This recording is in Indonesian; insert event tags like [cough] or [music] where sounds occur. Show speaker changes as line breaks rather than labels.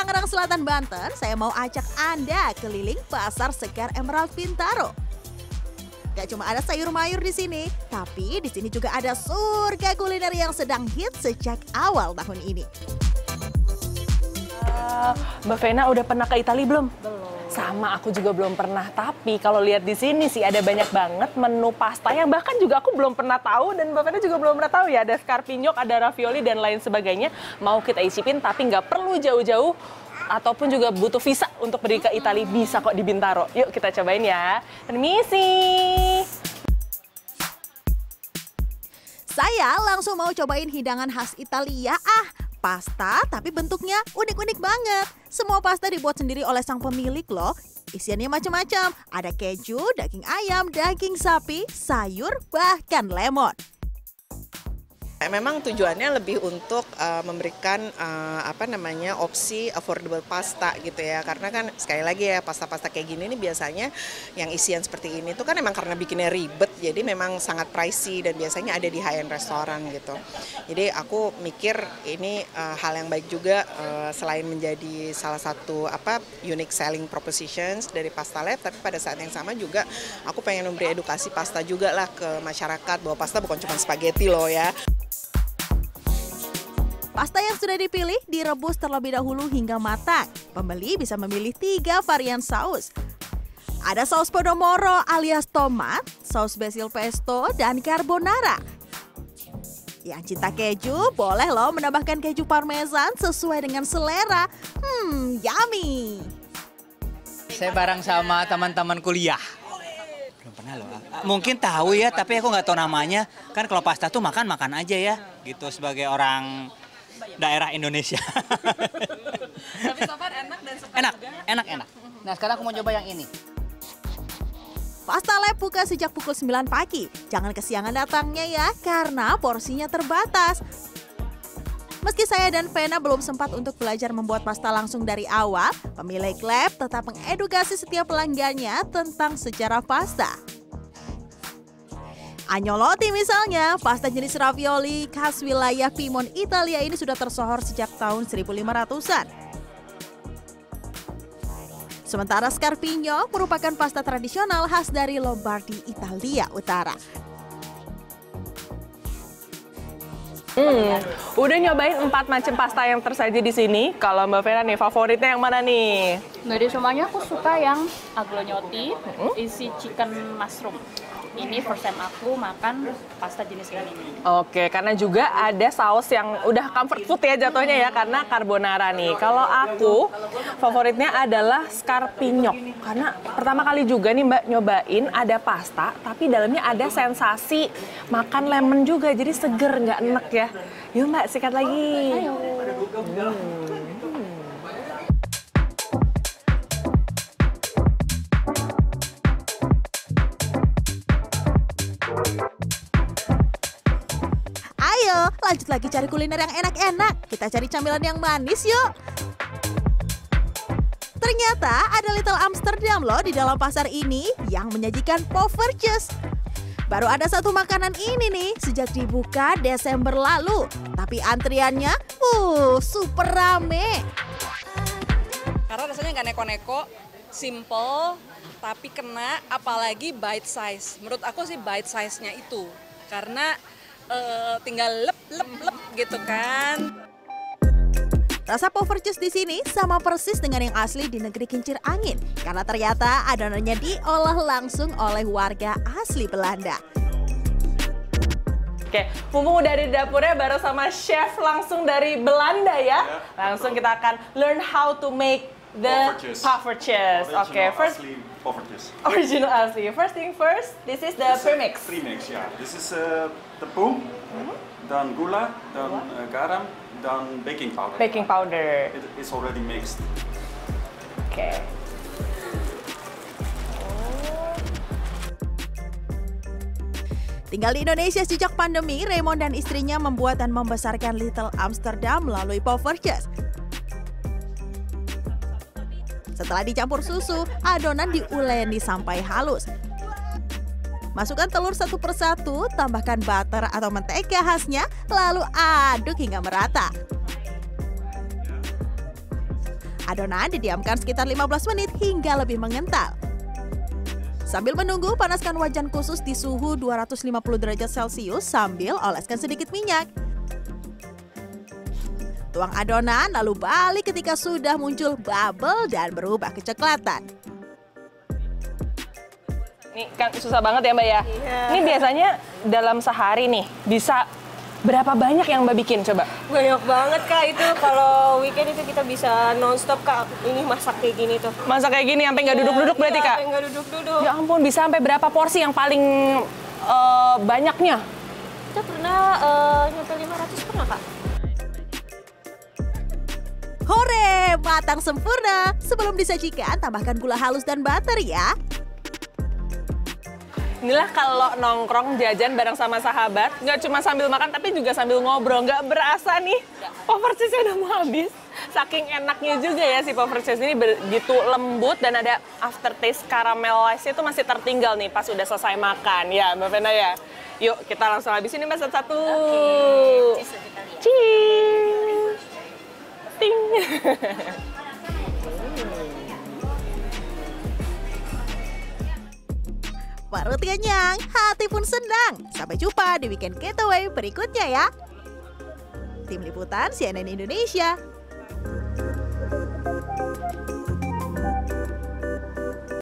Tangerang Selatan, Banten, saya mau ajak Anda keliling Pasar Sekar Emerald Pintaro. Gak cuma ada sayur mayur di sini, tapi di sini juga ada surga kuliner yang sedang hit sejak awal tahun ini.
Uh, Mbak Vena udah pernah ke Italia belum?
Belum.
Sama aku juga belum pernah, tapi kalau lihat di sini sih ada banyak banget menu pasta yang bahkan juga aku belum pernah tahu dan Vena juga belum pernah tahu ya. Ada scarpignok, ada ravioli dan lain sebagainya. Mau kita isipin tapi nggak perlu jauh-jauh ataupun juga butuh visa untuk pergi ke Italia bisa kok di Bintaro. Yuk kita cobain ya. Permisi.
Saya langsung mau cobain hidangan khas Italia. Ah, pasta tapi bentuknya unik-unik banget. Semua pasta dibuat sendiri oleh sang pemilik loh. Isiannya macam-macam. Ada keju, daging ayam, daging sapi, sayur, bahkan lemon.
Memang tujuannya lebih untuk uh, memberikan uh, apa namanya opsi affordable pasta gitu ya karena kan sekali lagi ya pasta-pasta kayak gini nih biasanya yang isian seperti ini tuh kan memang karena bikinnya ribet jadi memang sangat pricey dan biasanya ada di high end restoran gitu jadi aku mikir ini uh, hal yang baik juga uh, selain menjadi salah satu apa unique selling propositions dari Pasta Lab tapi pada saat yang sama juga aku pengen memberi edukasi pasta juga lah ke masyarakat bahwa pasta bukan cuma spaghetti loh ya.
Pasta yang sudah dipilih direbus terlebih dahulu hingga matang. Pembeli bisa memilih tiga varian saus. Ada saus podomoro alias tomat, saus basil pesto, dan carbonara. Yang cinta keju, boleh loh menambahkan keju parmesan sesuai dengan selera. Hmm, yummy.
Saya bareng sama teman-teman kuliah. Belum pernah loh. Mungkin tahu ya, tapi aku nggak tahu namanya. Kan kalau pasta tuh makan-makan aja ya. Gitu sebagai orang daerah Indonesia. [laughs]
Tapi so far enak dan suka
enak,
juga.
enak, enak.
Nah sekarang aku mau coba yang ini.
Pasta Lab buka sejak pukul 9 pagi. Jangan kesiangan datangnya ya, karena porsinya terbatas. Meski saya dan Vena belum sempat untuk belajar membuat pasta langsung dari awal, pemilik lab tetap mengedukasi setiap pelanggannya tentang sejarah pasta. Agnolotti misalnya, pasta jenis ravioli khas wilayah Piemont Italia ini sudah tersohor sejak tahun 1500-an. Sementara Scarpino merupakan pasta tradisional khas dari Lombardi, Italia Utara.
Hmm, udah nyobain empat macam pasta yang tersaji di sini. Kalau Mbak Vera nih, favoritnya yang mana nih?
Dari semuanya aku suka yang aglognoti, isi chicken mushroom. Ini first time aku makan pasta jenis kayak ini.
Oke, karena juga ada saus yang udah comfort food ya jatuhnya ya, karena carbonara nih. Kalau aku, favoritnya adalah scarpignok. Karena pertama kali juga nih Mbak nyobain ada pasta, tapi dalamnya ada sensasi makan lemon juga, jadi seger, nggak enek ya. Yuk Mbak, sikat lagi. Hmm.
Lagi cari kuliner yang enak-enak. Kita cari camilan yang manis yuk. Ternyata ada Little Amsterdam loh di dalam pasar ini yang menyajikan poverches. Baru ada satu makanan ini nih sejak dibuka Desember lalu. Tapi antriannya, uh, super rame.
Karena rasanya nggak neko-neko, simple, tapi kena, apalagi bite size. Menurut aku sih bite size-nya itu. Karena eh, tinggal lep, lep, lep gitu kan.
Rasa poverches di sini sama persis dengan yang asli di negeri kincir angin. Karena ternyata adonannya diolah langsung oleh warga asli Belanda.
Oke, mumpung udah ada di dapurnya bareng sama chef langsung dari Belanda ya. Langsung kita akan learn how to make the
poffertjes.
Oke,
Original
first
asli poffertjes.
original asli. First thing first, this is the premix.
Premix, ja. Dit is uh, tepung, dan gula, dan uh, garam, dan baking powder.
Baking powder.
It is already mixed.
Oke.
Tinggal di Indonesia sejak pandemi, Raymond dan istrinya membuat dan membesarkan Little Amsterdam melalui poverches. Setelah dicampur susu, adonan diuleni sampai halus. Masukkan telur satu persatu, tambahkan butter atau mentega khasnya, lalu aduk hingga merata. Adonan didiamkan sekitar 15 menit hingga lebih mengental. Sambil menunggu, panaskan wajan khusus di suhu 250 derajat Celcius sambil oleskan sedikit minyak. Tuang adonan lalu balik ketika sudah muncul bubble dan berubah kecoklatan.
Ini kan susah banget ya Mbak ya. Ini biasanya dalam sehari nih bisa berapa banyak yang Mbak bikin coba?
Banyak banget kak itu kalau weekend itu kita bisa nonstop kak ini masak kayak gini tuh.
Masak kayak gini sampai nggak duduk-duduk berarti
Iya,
kak?
sampai nggak duduk-duduk.
Ya ampun bisa sampai berapa porsi yang paling eh, banyaknya?
Kita pernah eh, nyampe 500 pernah kak?
Matang sempurna. Sebelum disajikan, tambahkan gula halus dan butter ya.
Inilah kalau nongkrong jajan bareng sama sahabat, nggak cuma sambil makan tapi juga sambil ngobrol, nggak berasa nih cheese udah mau habis. Saking enaknya juga ya si puffer cheese ini begitu lembut dan ada aftertaste caramelize itu masih tertinggal nih pas udah selesai makan ya Mbak Vena ya. Yuk kita langsung habisin ini Mbak satu-satu. Cheese. Ting.
Perut kenyang, hati pun senang. Sampai jumpa di weekend getaway berikutnya ya. Tim Liputan CNN Indonesia,